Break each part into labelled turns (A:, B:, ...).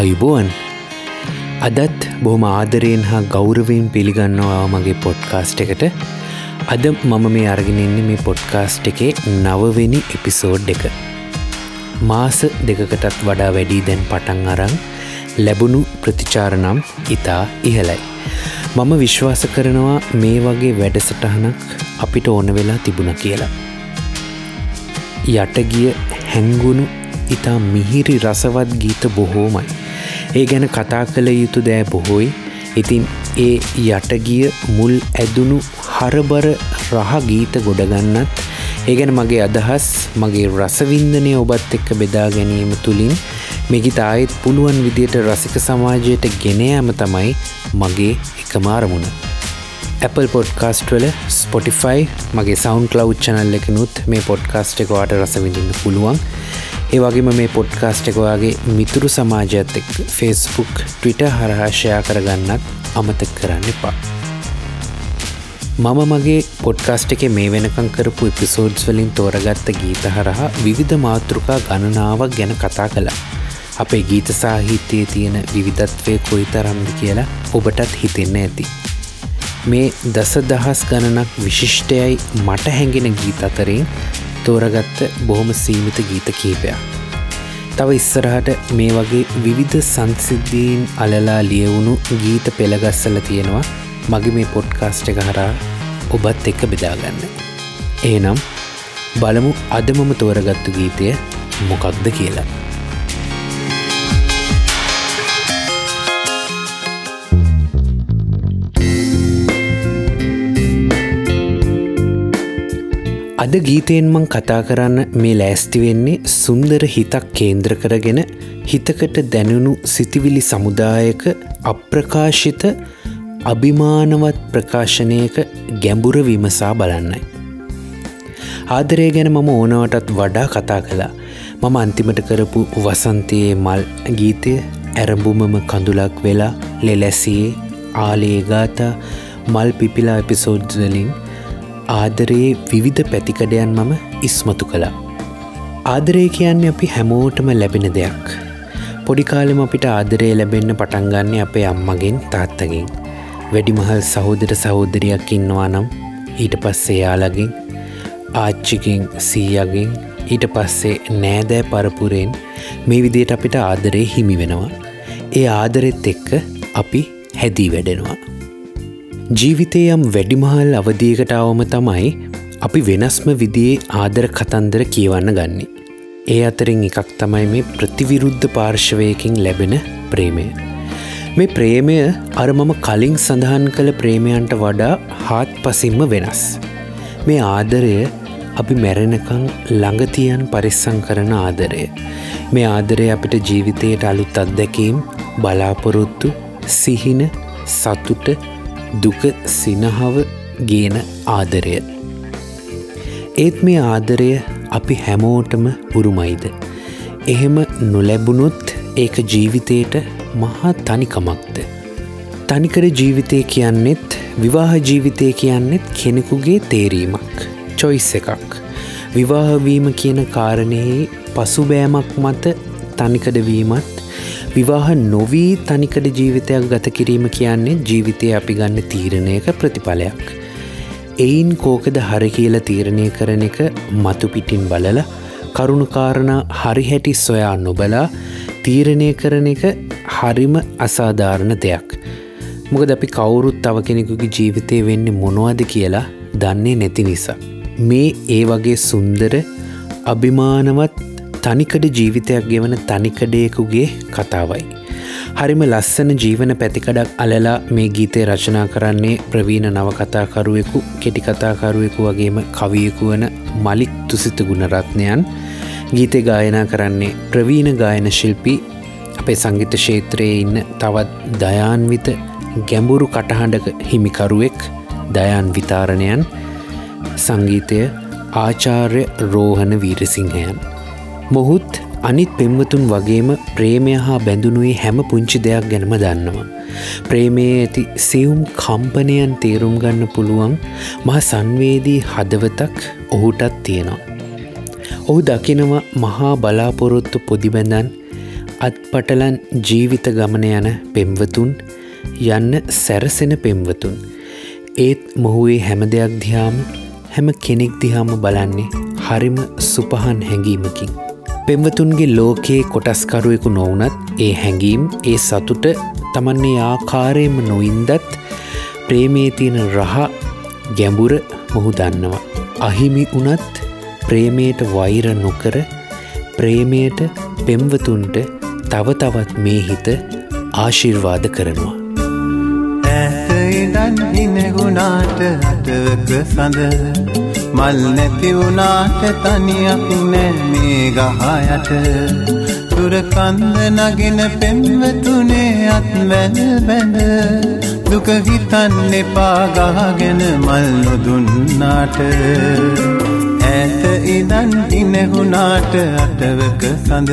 A: අයිබෝන් අදත් බොහොම ආදරයෙන් හා ගෞරවයෙන් පිළිගන්නවා මගේ පොඩ්කාස්ට් එකට. අද මම මේ අරගෙනන්නේ මේ පොඩ්කාස්ට් එකේ නවවෙනි එපිසෝඩ් එක. මාස දෙකකටත් වඩා වැඩී දැන් පටන් අරං ලැබුණු ප්‍රතිචාරනම් ඉතා ඉහලයි මම විශ්වාස කරනවා මේ වගේ වැඩසටහනක් අපිට ඕන වෙලා තිබුණ කියලා. යටගිය හැංගුණු ඉතා මිහිරි රසවත් ගීත බොහෝමයි. ඒ ගැන කතා කළ යුතු දෑ බොහෝයි ඉතින් ඒ යටගිය මුල් ඇදුණු හරබර රහ ගීත ගොඩගන්නත් ඒ ගැන මගේ අදහස් මගේ රසවින්දනය ඔබත් එක්ක බෙදා ගැනීම තුළින් මෙගි තායත් පුළුවන් විදියට රසික සමාජයට ගෙනයම තමයි මගේ එකමාරමුණ. Apple පොඩ්කාස්ට් වල ස්පොටිෆයි මගේ සවන් කලව් චනල් එකනුත් මේ පොඩ්කාස්ට් එක වාට රසවිඳන්න පුළුවන් ඒ වගේම මේ පොඩ්කාස්ට් එකවාගේ මිතුරු සමාජත් එක් ෆෙස්බුක් ට්විට හරහාශයා කරගන්නත් අමතක් කරන්න එපා. මම මගේ පොඩ්කාස්ට් එක මේ වෙනකං කරපු එපිසෝඩ්ස් වලින් තෝරගත්ත ගීත හරහා විවිධ මාතෘකා ගණනාවක් ගැන කතා කළා. අපේ ගීත සාහිත්‍යයේ තියෙන විවිධත්වය කොයි තරම්ද කියලා ඔබටත් හිතෙන්න ඇති. මේ දස දහස් ගණනක් විශිෂ්ටයයි මට හැඟෙන ගීත අතරින් තෝරගත්ත බොහොම සීමිත ගීත කීපයක්. තව ඉස්සරහට මේ වගේ විවිධ සංසිද්ධීන් අලලා ලියවුණු ගීත පෙළගස්සල තියෙනවා මගේ මේ පොඩ්කාස්ට් එක හරා ඔබත් එක්ක බෙදාගන්න. ඒනම් බලමු අදමම තෝරගත්තු ගීතය මොකක්ද කියලා. අද ගීතයෙන් මං කතා කරන්න මේ ලෑස්ති වෙන්නේ සුන්දර හිතක් කේන්ද්‍ර කරගෙන හිතකට දැනුණු සිතිවිලි සමුදායක අප්‍රකාශිත අභිමානවත් ප්‍රකාශනයක ගැඹුර විමසා බලන්නයි. ආදරය ගැන මම ඕනවටත් වඩා කතා කළා මම අන්තිමට කරපු වසන්තයේ මල් ගීතය ඇරඹුමම කඳුලක් වෙලා ලෙලැසියේ ආලේගාතා මල් පිපිලා එපිසෝඩ්වලින් ආදරයේ විවිධ පැතිකඩයන් මම ඉස්මතු කළා. ආදරය කියන්න අපි හැමෝටම ලැබෙන දෙයක්. පොඩිකාලෙම අපිට ආදරය ලැබෙන්න පටන්ගන්න අපේ අම්මගෙන් තාත්තගෙන්. වැඩිමහල් සහෝදර සහෝදරයක් ඉන්නවා නම් ඊට පස්සේ යාලගෙන් ආච්චිකින් සීයගෙන් ඊට පස්සේ නෑදෑ පරපුරෙන් මේ විදියට අපිට ආදරය හිමි වෙනවා. ඒ ආදරෙත් එක්ක අපි හැදී වැඩෙනවා. ජීවිතය යම් වැඩිමහල් අවදියකටාවම තමයි අපි වෙනස්ම විදියේ ආදර කතන්දර කියවන්න ගන්නේ. ඒ අතරින් එකක් තමයි මේ ප්‍රතිවිරුද්ධ පාර්ශවයකින් ලැබෙන ප්‍රේමය. මේ ප්‍රේමය අර මම කලින් සඳහන් කළ ප්‍රේමයන්ට වඩා හාත් පසින්ම වෙනස්. මේ ආදරය අපි මැරෙනකං ළඟතියන් පරිස්සං කරන ආදරය. මේ ආදරය අපිට ජීවිතයට අලුත් අත්දැකීම් බලාපොරොත්තු සිහින සතුට දුක සිනහව ගේන ආදරය. ඒත් මේ ආදරය අපි හැමෝටම උරුමයිද. එහෙම නොලැබුණොත් ඒක ජීවිතයට මහා තනිකමක්ද. තනිකර ජීවිතය කියන්නෙත් විවාහ ජීවිතය කියන්නෙත් කෙනෙකුගේ තේරීමක්. චොයිස් එකක්. විවාහවීම කියන කාරණයේ පසුබෑමක් මත තනිකඩවීමත් විවාහ නොවී තනිකඩ ජීවිතයක් ගත කිරීම කියන්නේ ජීවිතය අපි ගන්න තීරණයක ප්‍රතිඵලයක්. එයින් කෝකද හරි කියල තීරණය කරන එක මතු පිටින් බලල කරුණුකාරණ හරි හැටි සොයා නොබලා තීරණය කරන එක හරිම අසාධාරණ දෙයක්. මොකද අපි කවුරුත් තව කෙනෙකුගේ ජීවිතය වෙන්න මොනවද කියලා දන්නේ නැති නිසා. මේ ඒ වගේ සුන්දර අභිමානවත් තනිකඩ ජීවිතයක් ගෙවන තනිකඩයකුගේ කතාවයි. හරිම ලස්සන ජීවන පැතිකඩක් අලලා මේ ගීතය රචනා කරන්නේ ප්‍රවීණ නවකතාකරුවෙකු කෙටිකතාකරුවෙකු වගේම කවියකු වන මලික් තුසිත ගුණරත්නයන් ගීතය ගායනා කරන්නේ ප්‍රවීණ ගායන ශිල්පී අපේ සංගීත ශේත්‍රයේ ඉන්න තවත් දයාන්විත ගැඹුරු කටහඬක හිමිකරුවෙක් දයන් විතාරණයන් සංගීතය ආචාර්ය රෝහණ වීරසිංහයන්. මොහුත් අනිත් පෙම්වතුන් වගේම ප්‍රේමය හා බැඳුනුවේ හැම පුංචි දෙයක් ගැනම දන්නවා. ප්‍රේමයේ ඇති සියුම් කම්පනයන් තේරුම් ගන්න පුළුවන් මහ සංවේදී හදවතක් ඔහුටත් තියෙනවා. ඔහු දකිනවා මහා බලාපොරොත්තු පොදිබැඳන් අත්පටලන් ජීවිත ගමන යන පෙම්වතුන් යන්න සැරසෙන පෙම්වතුන් ඒත් මොහුවේ හැම දෙයක් දිහාම හැම කෙනෙක් දිහාම බලන්නේ හරිම සුපහන් හැඟීමකින්. පෙම්වතුන්ගේ ලෝකයේ කොටස්කරුවෙකු නොවනත් ඒ හැඟීම් ඒ සතුට තමන්නේ ආකාරයම නොයින්දත් ප්‍රේමේ තියෙන රහ ගැඹුර මොහු දන්නවා. අහිමි වනත් ප්‍රේමයට වෛර නොකර ප්‍රේමයට පෙම්වතුන්ට තව තවත් මේ හිත ආශිර්වාද කරනවා.
B: ඇතයිදන් ඉනෙගුණාට අටවක සඳ මල් නැතිවුණාට තනියක් නෑ මේ ගහයට. තුරකන්ද නගෙන පෙම්වතුනේ අත්වැල් බැඳ. දුක හිතන්න එපා ගහගෙන මල් නොදුන්නාට. ඇත ඉදන් ඉනෙහුණාට අටවක සඳ.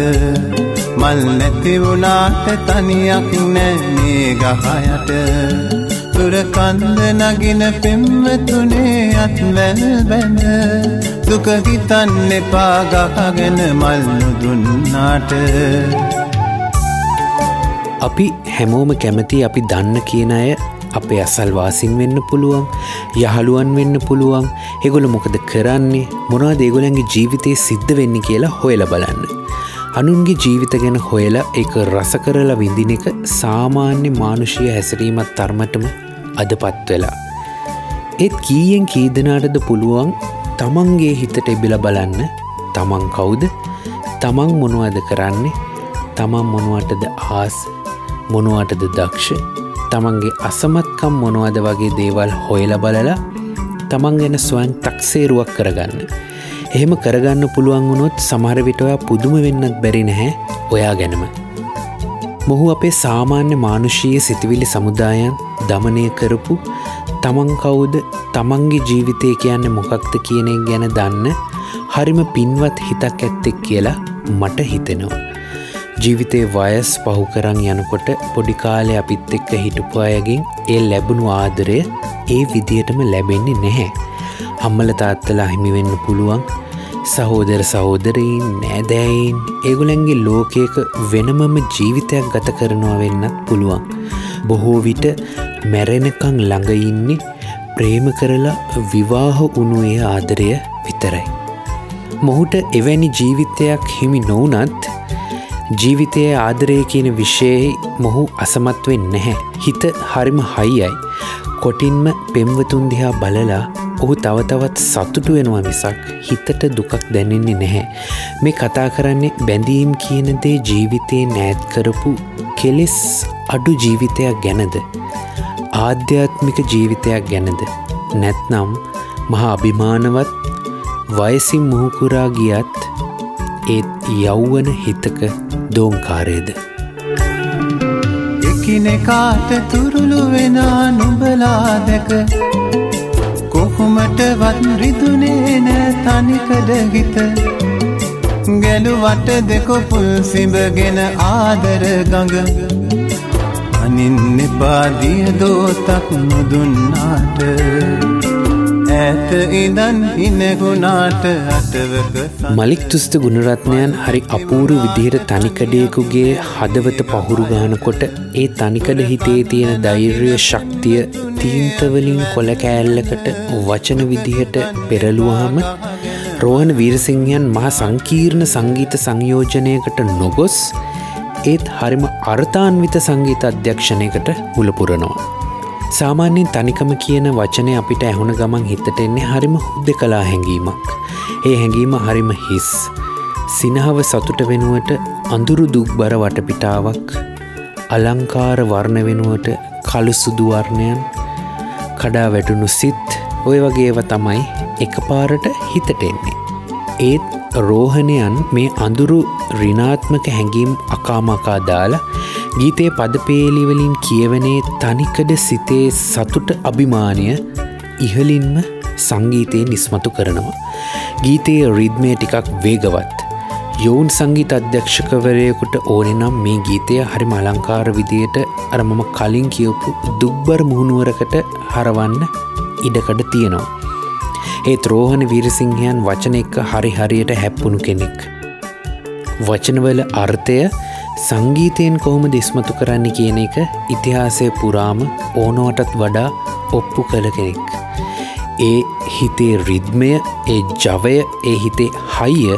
B: මල් නැතිවුණාට තනියක් නෑ මේ ගහයට. තුරකන්ද නගින පෙම්වතුනේ අත්වැල් බැඳ දුක හිතන්න එපා ගහගෙන මල් නොදුන්නාට.
A: අපි හැමෝම කැමති අපි දන්න කියන අය අපේ අසල්වාසින් වෙන්න පුළුවන් යහළුවන් වෙන්න පුළුවන්. එගොල මොකද කරන්නේ? මොනා දේගොලන්ගේ ජීවිතය සිද්ධ වෙන්න කියලා හොයල බලන්න. අනුන්ගේ ජීවිත ගැන හොයලා එක රස කරලා විඳින එක සාමාන්‍ය මානුෂය හැසිරීමත් තරමටම අදපත් වෙලා. ඒත් කීයෙන් කීදනාටද පුළුවන් තමන්ගේ හිතට එබිල බලන්න තමන් කවුද තමන් මොනුවද කරන්නේ තමන් මොනුවටද ආස් මොනුවටද දක්ෂ තමන්ගේ අසමත්කම් මොනවද වගේ දේවල් හොයල බලලා තමන් ගැන ස්වන් තක්සේරුවක් කරගන්න. එහෙම කරගන්න පුළුවන් වුණොත් සමහරවිටවා පුදුම වෙන්නත් බැරි නැහැ ඔයා ගැනම. මොහු අපේ සාමාන්‍ය මානුෂීය සිතිවිලි සමුදායන් දමනය කරපු තමන් කවුද තමන්ගේ ජීවිතය කියන්න මොකක්ද කියන ගැන දන්න හරිම පින්වත් හිතක් ඇත්තෙක් කියලා මට හිතෙනවා. ජීවිතේ වයස් පහු කරං යනකොට පොඩිකාලය අපිත් එක්ක හිටපු අයගෙන් ඒ ලැබුණු ආදරය ඒ විදිහටම ලැබෙන්නේ නැහැ. අම්මල තාත්තලා හිමිවෙන්න පුළුවන් සහෝදර සහෝදරයින් නෑදෑයින් ඒගුලන්ගේ ලෝකයක වෙනමම ජීවිතයක් ගත කරනවා වෙන්නත් පුළුවන්. බොහෝ විට මැරෙනකං ළඟඉන්නේ ප්‍රේම කරලා විවාහ උනුයේ ආදරය විතරයි. මොහුට එවැනි ජීවිතයක් හිමි නොවනත් ජීවිතයේ ආදරය කියන විෂයෙහි මොහු අසමත්වෙන් නැහැ. හිත හරිම හයියයි. කොටින්ම පෙම්වතුන් දිහා බලලා ඔහු තවතවත් සතුටු වෙනවා මිසක් හිතට දුකක් දැනෙන්නේ නැහැ. මේ කතා කරන්නේ බැඳීම් කියනදේ ජීවිතයේ නෑත් කරපු කෙලෙස් අඩු ජීවිතයක් ගැනද. ආධ්‍යාත්මික ජීවිතයක් ගැනද. නැත්නම් මහා අභිමානවත් වයසින් මුහුකුරා ගියත් ඒත් යෞවන හිතක දෝංකාරයද.
B: එකිනෙකාට තුරුළු වෙනා නුබලා දැක කොහොමටවත් රිදුනේ නෑ තනිකඩ හිත. ගැලුවට දෙකොපුල් සිඹගෙන ආදර ගඟ. අනින් එපාදිය දෝතක් නොදුන්නාට. ඇත ඉඳන් ඉනගුණාට අටවක
A: මලික් තුස්ත ගුණරත්නයන් හරි අපූරු විදිහට තනිකඩයකුගේ හදවත පහුරු ගානකොට ඒ තනිකඩ හිතේ තියෙන දෛර්ය ශක්තිය තීන්තවලින් කොල කෑල්ලකට වචන විදිහට පෙරලුවහම රෝහණ වීරසිංහයන් මහා සංකීර්ණ සංගීත සංයෝජනයකට නොගොස් ඒත් හරිම අර්ථාන්විත සංගීත අධ්‍යක්ෂණයකට මුලපුරනවා. සාමාන්‍යයෙන් තනිකම කියන වචනය අපිට ඇහුණ ගමන් හිතට එන්නේ හරිම හුද්ද කලා හැඟීමක්. ඒ හැඟීම හරිම හිස්. සිනහව සතුට වෙනුවට අඳුරු දුක්බර වටපිටාවක් අලංකාර වර්ණ වෙනුවට කළු සුදුවර්ණයන් කඩා වැටුණු සිත් ඔය වගේව තමයි එක පාරට හිතට එන්නේ. ඒත් රෝහණයන් මේ අඳුරු රිනාත්මක හැඟීම් අකාමකා දාලා ගීතය පදපේලිවලින් කියවනේ තනිකඩ සිතේ සතුට අභිමානය ඉහලින්ම සංගීතය නිස්මතු කරනවා. ගීතයේ රිද්මය ටිකක් වේගවත්. යොවුන් සංගීත අධ්‍යක්ෂකවරයකුට ඕනෙ නම් මේ ගීතය හරි මලංකාර විදියට අර මම කලින් කියවපු දුක්බර මුහුණුවරකට හරවන්න ඉඩකඩ තියෙනවා. ඒත් රෝහණ වීරසිංහයන් වචන එක්ක හරි හරියට හැප්පුුණු කෙනෙක්. වචනවල අර්ථය සංගීතයෙන් කොහොම දෙස්මතු කරන්න කියන එක ඉතිහාසය පුරාම ඕනවටත් වඩා ඔප්පු කළ කෙනෙක්. ඒ හිතේ රිද්මය ඒ ජවය ඒ හිතේ හයිය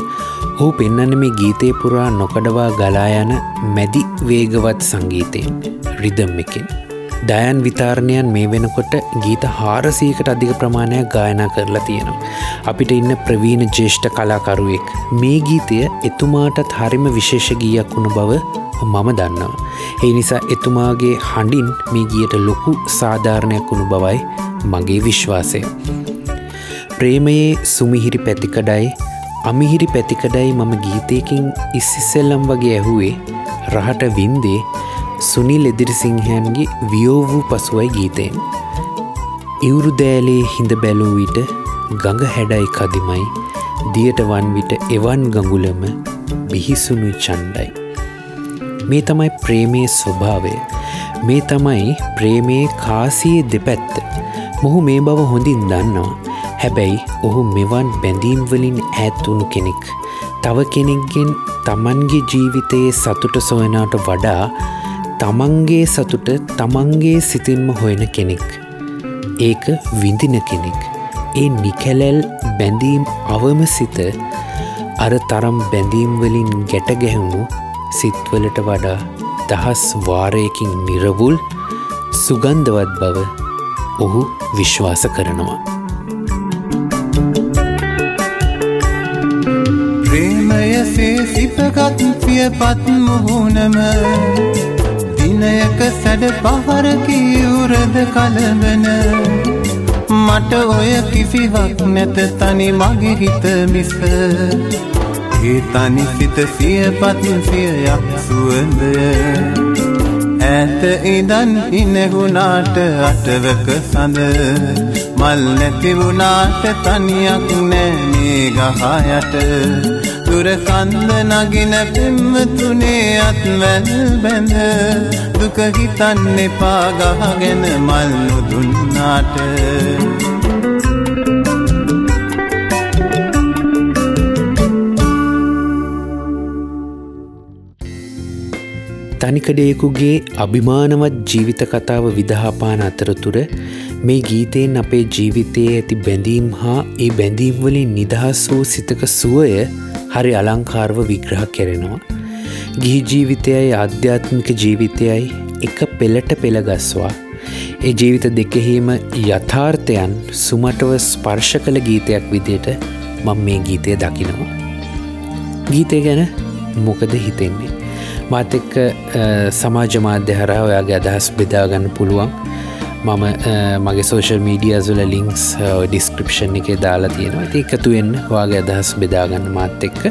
A: ඔහු පෙන්නන මේ ගීතය පුරා නොකඩවා ගලා යන මැදි වේගවත් සංගීතයෙන් රිදම් එකින්. දයන් විතාරණයන් මේ වෙනකොට ගීත හාරසීකට අධික ප්‍රමාණයක් ගායනා කරලා තියෙනවා. අපිට ඉන්න ප්‍රවීණ ජේෂ්ඨ කලාකරුවෙක් මේ ගීතය එතුමාටත් හරිම විශේෂ ගීයක් වුණ බව මම දන්නවා. ඒ නිසා එතුමාගේ හඬින් මේ ගියට ලොකු සාධාරණයක් වුණු බවයි මගේ විශ්වාසය. ප්‍රේමයේ සුමිහිරි පැතිකඩයි අමිහිරි පැතිකඩයි මම ගීතයකින් ඉස්සිස්සෙල්ලම් වගේ ඇහුවේ රහට වින්දේ සුනිල් එදිරිසිංහයන්ගේ වියෝ වූ පසුවයි ගීතයෙන්. ඉවුරු දෑලේ හිඳ බැලූ විට ගඟ හැඩයි කදිමයි දියට වන් විට එවන් ගඟුලම බිහිසුණු චණ්ඩයි. මේ තමයි ප්‍රේමයේ ස්වභාවය මේ තමයි ප්‍රේමයේ කාසියේ දෙපැත්ත මොහු මේ බව හොඳින් දන්නවා හැබැයි ඔහු මෙවන් බැඳීම්වලින් ඇත්වුණු කෙනෙක් තව කෙනෙක්ගෙන් තමන්ගේ ජීවිතයේ සතුට සොයනාට වඩා තමන්ගේ සතුට තමන්ගේ සිතින්ම හොයන කෙනෙක්. ඒක විඳින කෙනෙක්. ඒ නිකැලැල් බැඳීම් අවම සිත අර තරම් බැඳීම්වලින් ගැට ගැහුණු සිත්වලට වඩා දහස් වාරයකින් නිරවුල් සුගන්ධවත් බව ඔහු විශ්වාස කරනවා.
B: ප්‍රේමයසේ සිපගත් පියපත් මුහුණම දිනයක සැඩ පහරකිවුරද කලබන? මට ඔය කිසිවක් නැත තනි මගේ හිත මිස. ඒ තනි සිත සියපත් සියයක් සුවඳ. ඇත ඉදන් ඉනෙහුණාට අටවක සඳ. මල් නැතිවුණාට තනියක් නෑ මේ ගහයට දුර කන්ද නගින පෙම්මතුනේ අත්වැල් බැඳ දුක හිතන්න එපා ගහගෙන මල් නොදුන්නාට
A: තනිකඩයෙකුගේ අභිමානවත් ජීවිත කතාව විදහාපාන අතරතුර මේ ගීතයෙන් අපේ ජීවිතයේ ඇති බැඳීම් හා ඒ බැඳීම්වලින් නිදහස් වූ සිතක සුවය හරි අලංකාරව විග්‍රහ කෙරෙනවා. ගිහි ජීවිතයයි ආධ්‍යාත්මික ජීවිතයයි එක පෙළට පෙළගස්වා. ඒ ජීවිත දෙකෙහිම යථාර්ථයන් සුමටව ස්පර්ශ කළ ගීතයක් විදියට මං මේ ගීතය දකිනවා. ගීතය ගැන මොකද හිතෙන්නේ. මාත එක්ක සමාජ මාධ්‍ය හරහා ඔයාගේ අදහස් බෙදාගන්න පුළුවන් මම මගේ සෝෂල් මීඩියස්වල ලිංක්ස් ඩිස්ක්‍රපෂන් එක දාලා තියෙනවා. ඇති එකතුවෙන් වාගේ අදහස් බෙදාගන්න මාත් එක්ක.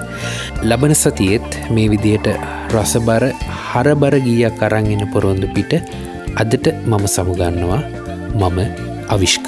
A: ලබන සතියෙත් මේ විදියට රසබර හරබර ගීයක් අරංගෙන පොරොන්දු පිට අදට මම සමුගන්නවා. මම අවිශ්ක.